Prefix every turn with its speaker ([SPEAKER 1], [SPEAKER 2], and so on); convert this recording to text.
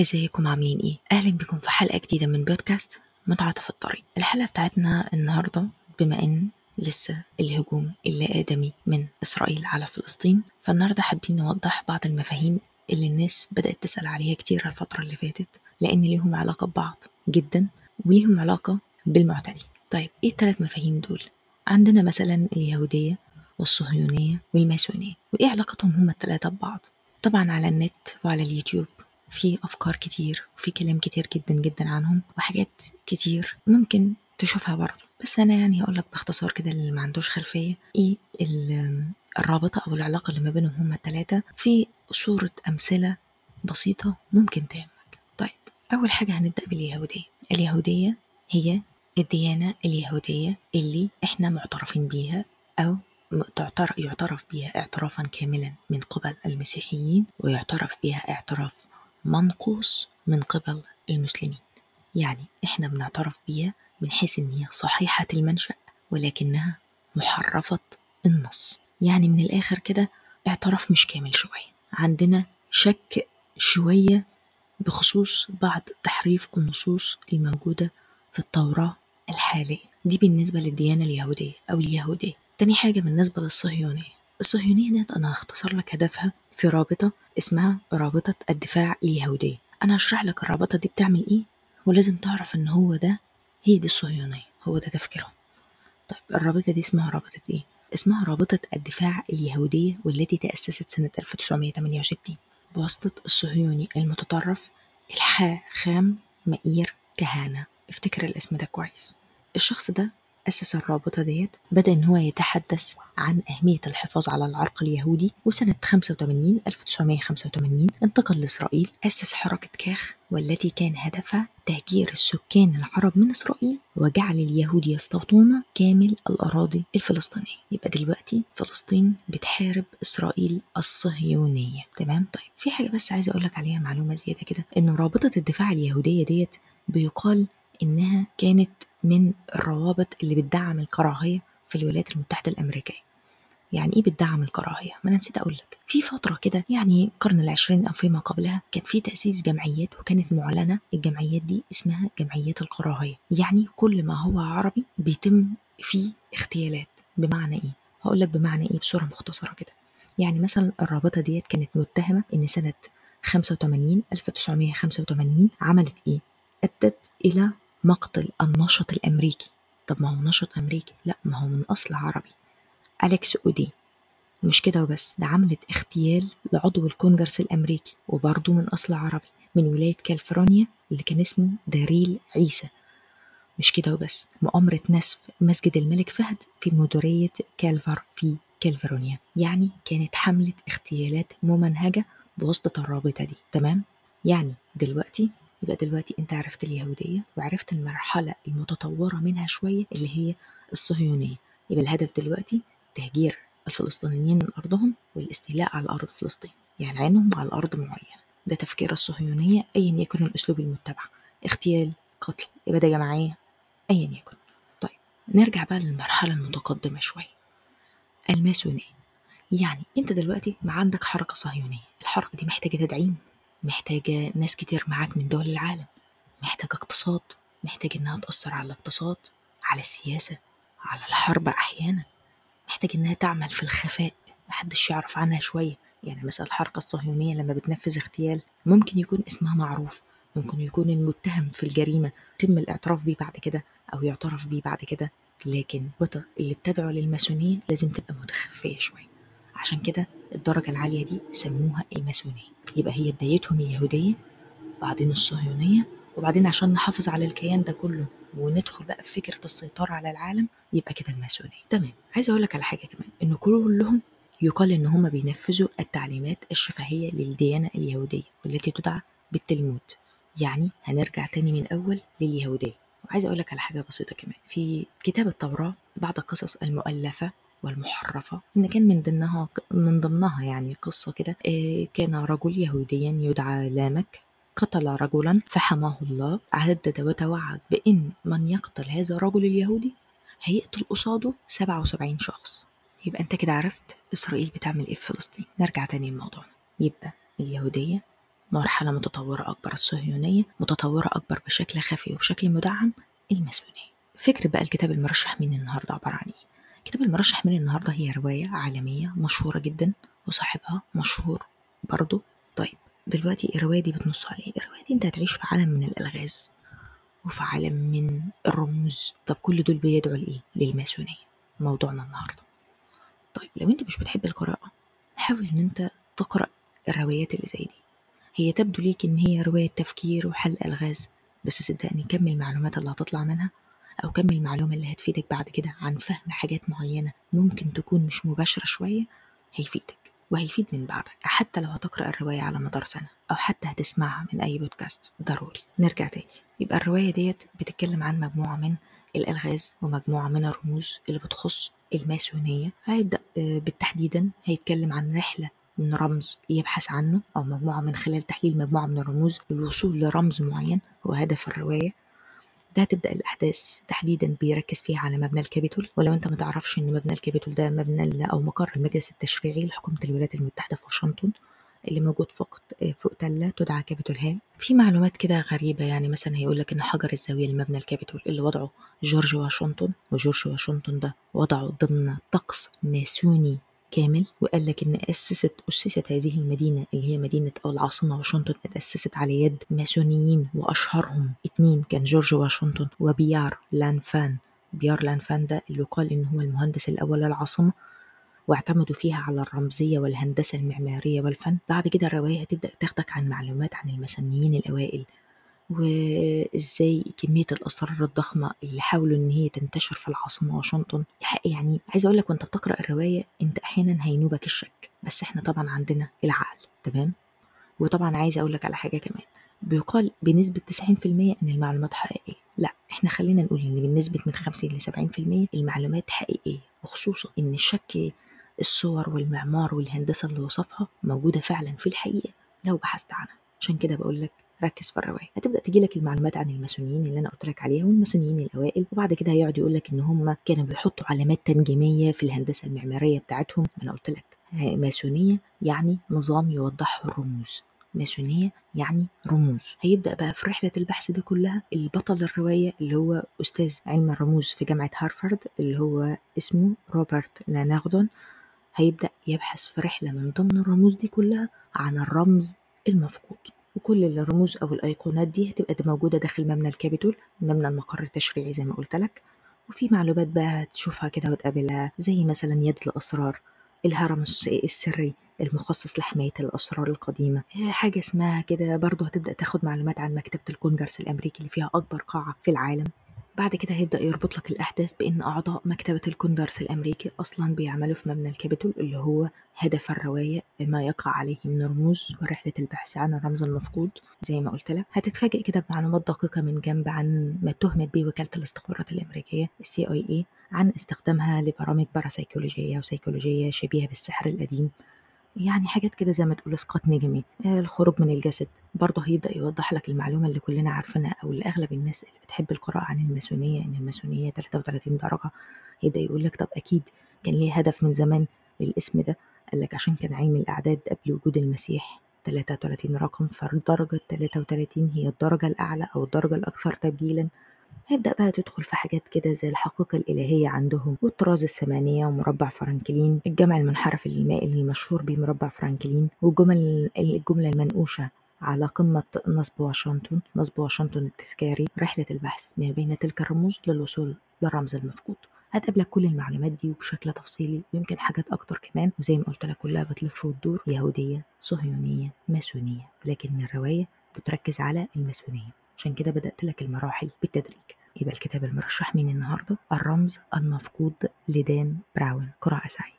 [SPEAKER 1] ازيكم؟ عاملين إيه؟ أهلا بكم في حلقة جديدة من بودكاست متعة في الطريق. الحلقة بتاعتنا النهاردة بما ان لسه الهجوم اللا آدمي من إسرائيل على فلسطين فالنهاردة حابين نوضح بعض المفاهيم اللي الناس بدأت تسأل عليها كتير الفترة اللي فاتت لأن ليهم علاقة ببعض جدا وليهم علاقة بالمعتدي. طيب إيه الثلاث مفاهيم دول؟ عندنا مثلا اليهودية والصهيونية والماسونية وإيه علاقتهم هما التلاتة ببعض؟ طبعا على النت وعلى اليوتيوب. في أفكار كتير وفي كلام كتير جدا جدا عنهم وحاجات كتير ممكن تشوفها برضه. بس أنا يعني هقول لك باختصار كده اللي ما عندوش خلفية. إيه الرابطة أو العلاقة اللي ما بينهم هما التلاتة؟ في صورة أمثلة بسيطة ممكن تهمك. طيب أول حاجة هنبدأ باليهودية. اليهودية هي الديانة اليهودية اللي إحنا معترفين بيها أو يعترف بها اعترافا كاملا من قبل المسيحيين ويعترف بها اعتراف منقوص من قبل المسلمين. يعني إحنا بنعترف بيها من حيث إن هي صحيحة المنشأ ولكنها محرفة النص. يعني من الآخر كده اعتراف مش كامل شوية. عندنا شك شوية بخصوص بعض تحريف النصوص الموجودة في التوراة الحالية. دي بالنسبة للديانة اليهودية أو اليهودية. تاني حاجة بالنسبة للصهيونية. الصهيونية ديت أنا هختصر لك هدفها في رابطة اسمها رابطة الدفاع اليهودية. أنا هشرح لك الرابطة دي بتعمل إيه ولازم تعرف إن هو ده هي دي الصهيونية هو ده تفكيرهم. طيب الرابطة دي اسمها رابطة إيه؟ اسمها رابطة الدفاع اليهودية والتي تأسست سنة 1968 بواسطة الصهيوني المتطرف الحاخام مئير كهانة. افتكر الاسم ده كويس. الشخص ده أسس الرابطة ديت بدأ إن هو يتحدث عن أهمية الحفاظ على العرق اليهودي وسنة 85 1985 انتقل لإسرائيل أسس حركة كاخ والتي كان هدفها تهجير السكان العرب من إسرائيل وجعل اليهود يستوطنون كامل الأراضي الفلسطينية. يبقى دلوقتي فلسطين بتحارب إسرائيل الصهيونية. تمام؟ طيب في حاجة بس عايزة أقول لك عليها معلومة زيادة كده إن رابطة الدفاع اليهودية ديت بيقال إنها كانت من الروابط اللي بتدعم الكراهية في الولايات المتحدة الأمريكية. يعني إيه بتدعم الكراهية؟ ما أنا نسيت أقول لك في فترة كده يعني القرن العشرين أو فيما قبلها كان في تأسيس جمعيات وكانت معلنة الجمعيات دي اسمها جمعيات الكراهية. يعني كل ما هو عربي بيتم فيه اغتيالات. بمعنى إيه؟ هقول لك بمعنى إيه بصورة مختصرة كده. يعني مثلا الرابطة ديت كانت متهمة إن سنة 85 1985 عملت إيه؟ أدت إلى مقتل النشط الأمريكي. طب ما هو نشط أمريكي. لا ما هو من أصل عربي. أليكس أودي. مش كده وبس ده عملت اغتيال لعضو الكونجرس الأمريكي وبرضه من أصل عربي من ولاية كاليفورنيا اللي كان اسمه داريل عيسى. مش كده وبس مؤامرة نسف مسجد الملك فهد في مديرية كالفر في كاليفورنيا. يعني كانت حملة اغتيالات ممنهجة بواسطة الرابطة دي. تمام؟ يعني دلوقتي يبقى دلوقتي انت عرفت اليهودية وعرفت المرحلة المتطورة منها شوية اللي هي الصهيونية. يبقى الهدف دلوقتي تهجير الفلسطينيين من أرضهم والاستيلاء على أرض فلسطين يعني عينهم على أرض معينة. ده تفكير الصهيونية أيا يكن الأسلوب المتبع. اغتيال قتل إبادة جماعية أيا يكن. طيب نرجع بقى للمرحلة المتقدمة شوية. الماسونية. يعني أنت دلوقتي ما عندك حركة صهيونية. الحركة دي محتاجة تدعيم. محتاجة ناس كتير معاك من دول العالم. محتاجة اقتصاد. محتاج إنها تأثر على الاقتصاد على السياسة على الحرب أحيانا. محتاج إنها تعمل في الخفاء. محدش يعرف عنها شوية. يعني مثلا الحركة الصهيونية لما بتنفذ اغتيال ممكن يكون اسمها معروف. ممكن يكون المتهم في الجريمة. يتم الاعتراف بيه بعد كده أو يعترف بيه بعد كده. لكن اللي بتدعو للماسونية لازم تبقى متخفية شوية. عشان كده الدرجة العالية دي سموها الماسونية. يبقى هي بدايتهم اليهودية بعدين الصهيونية وبعدين عشان نحافظ على الكيان ده كله وندخل بقى في فكرة السيطرة على العالم يبقى كده الماسونية. تمام. عايزة أقول لك على حاجة كمان إن كلهم يقال إن هم بينفذوا التعليمات الشفهية للديانة اليهودية والتي تدعى بالتلمود. يعني هنرجع تاني من أول لليهودية. وعايزة أقول لك على حاجة بسيطة كمان. في كتاب التوراة بعض القصص المؤلفة والمحرفة إن كان من ضمنها من ضمنها يعني قصة كده كان رجل يهوديا يدعى لامك قتل رجلا فحماه الله عدد وتوعد بإن من يقتل هذا الرجل اليهودي هيقتل قصاده 77 شخص. يبقى أنت كده عرفت إسرائيل بتعمل إيه في فلسطين. نرجع تاني لموضوعنا. يبقى اليهودية مرحلة متطورة أكبر الصهيونية متطورة أكبر بشكل خفي وبشكل مدعم الماسونية. فكر بقى الكتاب المرشح من النهاردة عبارة عن إيه؟ كتاب المرشح من النهاردة هي رواية عالمية مشهورة جدا وصاحبها مشهور برضو طيب دلوقتي الرواية دي بتنص على إيه؟ الرواية دي أنت هتعيش في عالم من الألغاز وفي عالم من الرموز. طب كل دول بيدعوا لإيه؟ للماسونية. موضوعنا النهاردة. طيب لو أنت مش بتحب القراءة حاول إن أنت تقرأ الروايات اللي زي دي. هي تبدو ليك إن هي رواية تفكير وحل ألغاز بس صدقني كم المعلومات اللي هتطلع منها. أو كم المعلومة اللي هتفيدك بعد كده عن فهم حاجات معينة ممكن تكون مش مباشرة شوية هيفيدك وهيفيد من بعدك حتى لو هتقرأ الرواية على مدار سنة أو حتى هتسمعها من أي بودكاست ضروري. نرجع تاني. يبقى الرواية ديت بتتكلم عن مجموعة من الألغاز ومجموعة من الرموز اللي بتخص الماسونية. هيبدأ بالتحديدا هيتكلم عن رحلة من رمز يبحث عنه أو مجموعة من خلال تحليل مجموعة من الرموز للوصول لرمز معين هو هدف الرواية. ده هتبدأ الأحداث تحديدا بيركز فيها على مبنى الكابيتول؟ ولو أنت ما تعرفش إن مبنى الكابيتول ده مبنى أو مقر المجلس التشريعي لحكومة الولايات المتحدة في واشنطن اللي موجود فوق فوق تلة تدعى كابيتول هيل في معلومات كده غريبة يعني مثلا هيقول لك إن حجر الزاوية لمبنى الكابيتول اللي وضعه جورج واشنطن وجورج واشنطن ده وضعه ضمن طقس ماسوني. كامل وقال لك إن أسست أسست هذه المدينة اللي هي مدينة أو العاصمة واشنطن اتأسست على يد ماسونيين وأشهرهم. اتنين كان جورج واشنطن وبيار لانفان. بيار لانفان ده اللي يقال إن هو المهندس الأول للعاصمة واعتمدوا فيها على الرمزية والهندسة المعمارية والفن. بعد كده الرواية هتبدأ تاخدك عن معلومات عن المسنيين الأوائل. وإزاي كمية الأسرار الضخمة اللي حاولوا إن هي تنتشر في العاصمة واشنطن. يعني عايزة أقول لك وأنت بتقرأ الرواية أنت أحيانا هينوبك الشك بس إحنا طبعا عندنا العقل تمام؟ وطبعا عايزة أقول لك على حاجة كمان. بيقال بنسبة 90% إن المعلومات حقيقية. لا إحنا خلينا نقول إن بنسبة من 50 ل 70% المعلومات حقيقية وخصوصا إن شكل الصور والمعمار والهندسة اللي وصفها موجودة فعلا في الحقيقة. لو بحثت عنها. عشان كده بقول لك ركز في الرواية. هتبدأ تجيلك المعلومات عن الماسونيين اللي أنا قلت لك عليها والماسونيين الأوائل وبعد كده هيقعد يقول لك إن هم كانوا بيحطوا علامات تنجيمية في الهندسة المعمارية بتاعتهم. أنا قلت لك ماسونية يعني نظام يوضحه الرموز. ماسونية يعني رموز. هيبدأ بقى في رحلة البحث دي كلها البطل الرواية اللي هو أستاذ علم الرموز في جامعة هارفارد اللي هو اسمه روبرت لاناغدون. هيبدأ يبحث في رحلة من ضمن الرموز دي كلها عن الرمز المفقود. وكل الرموز أو الأيقونات دي هتبقى موجودة داخل مبنى الكابيتول مبنى المقر التشريعي زي ما قلت لك. وفي معلومات بقى هتشوفها كده وتقابلها زي مثلا يد الأسرار الهرم السري المخصص لحماية الأسرار القديمة. حاجة اسمها كده برضو هتبدأ تاخد معلومات عن مكتبة الكونجرس الأمريكي اللي فيها أكبر قاعة في العالم. بعد كده هيبدأ يربط لك الأحداث بإن أعضاء مكتبة الكونجرس الأمريكي أصلا بيعملوا في مبنى الكابيتول اللي هو هدف الرواية ما يقع عليه من رموز ورحلة البحث عن الرمز المفقود. زي ما قلت لك هتتفاجئ كده بمعلومات دقيقة من جنب عن ما اتهمت بيه وكالة الاستخبارات الأمريكية السي آي اي عن استخدامها لبرامج باراسيكولوجية وسيكولوجية شبيهة بالسحر القديم. يعني حاجات كده زي ما تقول اسقاط نجمي. الخروج من الجسد. برضه هيبدأ يوضح لك المعلومة اللي كلنا عارفينها أو اللي أغلب الناس اللي بتحب القراءة عن الماسونية إن الماسونية 33 درجة. هيبدأ يقول لك طب أكيد كان ليه هدف من زمان للاسم ده. قال لك عشان كان علم الأعداد قبل وجود المسيح 33 رقم فالدرجة 33 هي الدرجة الأعلى أو الدرجة الأكثر تبجيلا هيبدأ بقى تدخل في حاجات كده زي الحقيقة الإلهية عندهم والطراز الثمانية ومربع فرانكلين الجمع المنحرف المائل المشهور بمربع فرانكلين والجمل الجملة المنقوشة على قمة نصب واشنطن نصب واشنطن التذكاري رحلة البحث ما بين تلك الرموز للوصول للرمز المفقود هتقابلك كل المعلومات دي وبشكل تفصيلي ويمكن حاجات أكتر كمان. وزي ما قلت لك كلها بتلف وتدور يهودية صهيونية ماسونية. لكن الرواية بتركز على الماسونية. عشان كده بدأت لك المراحل بالتدريج. يبقى الكتاب المرشح من النهاردة الرمز المفقود لدان براون قراءة سعيدة.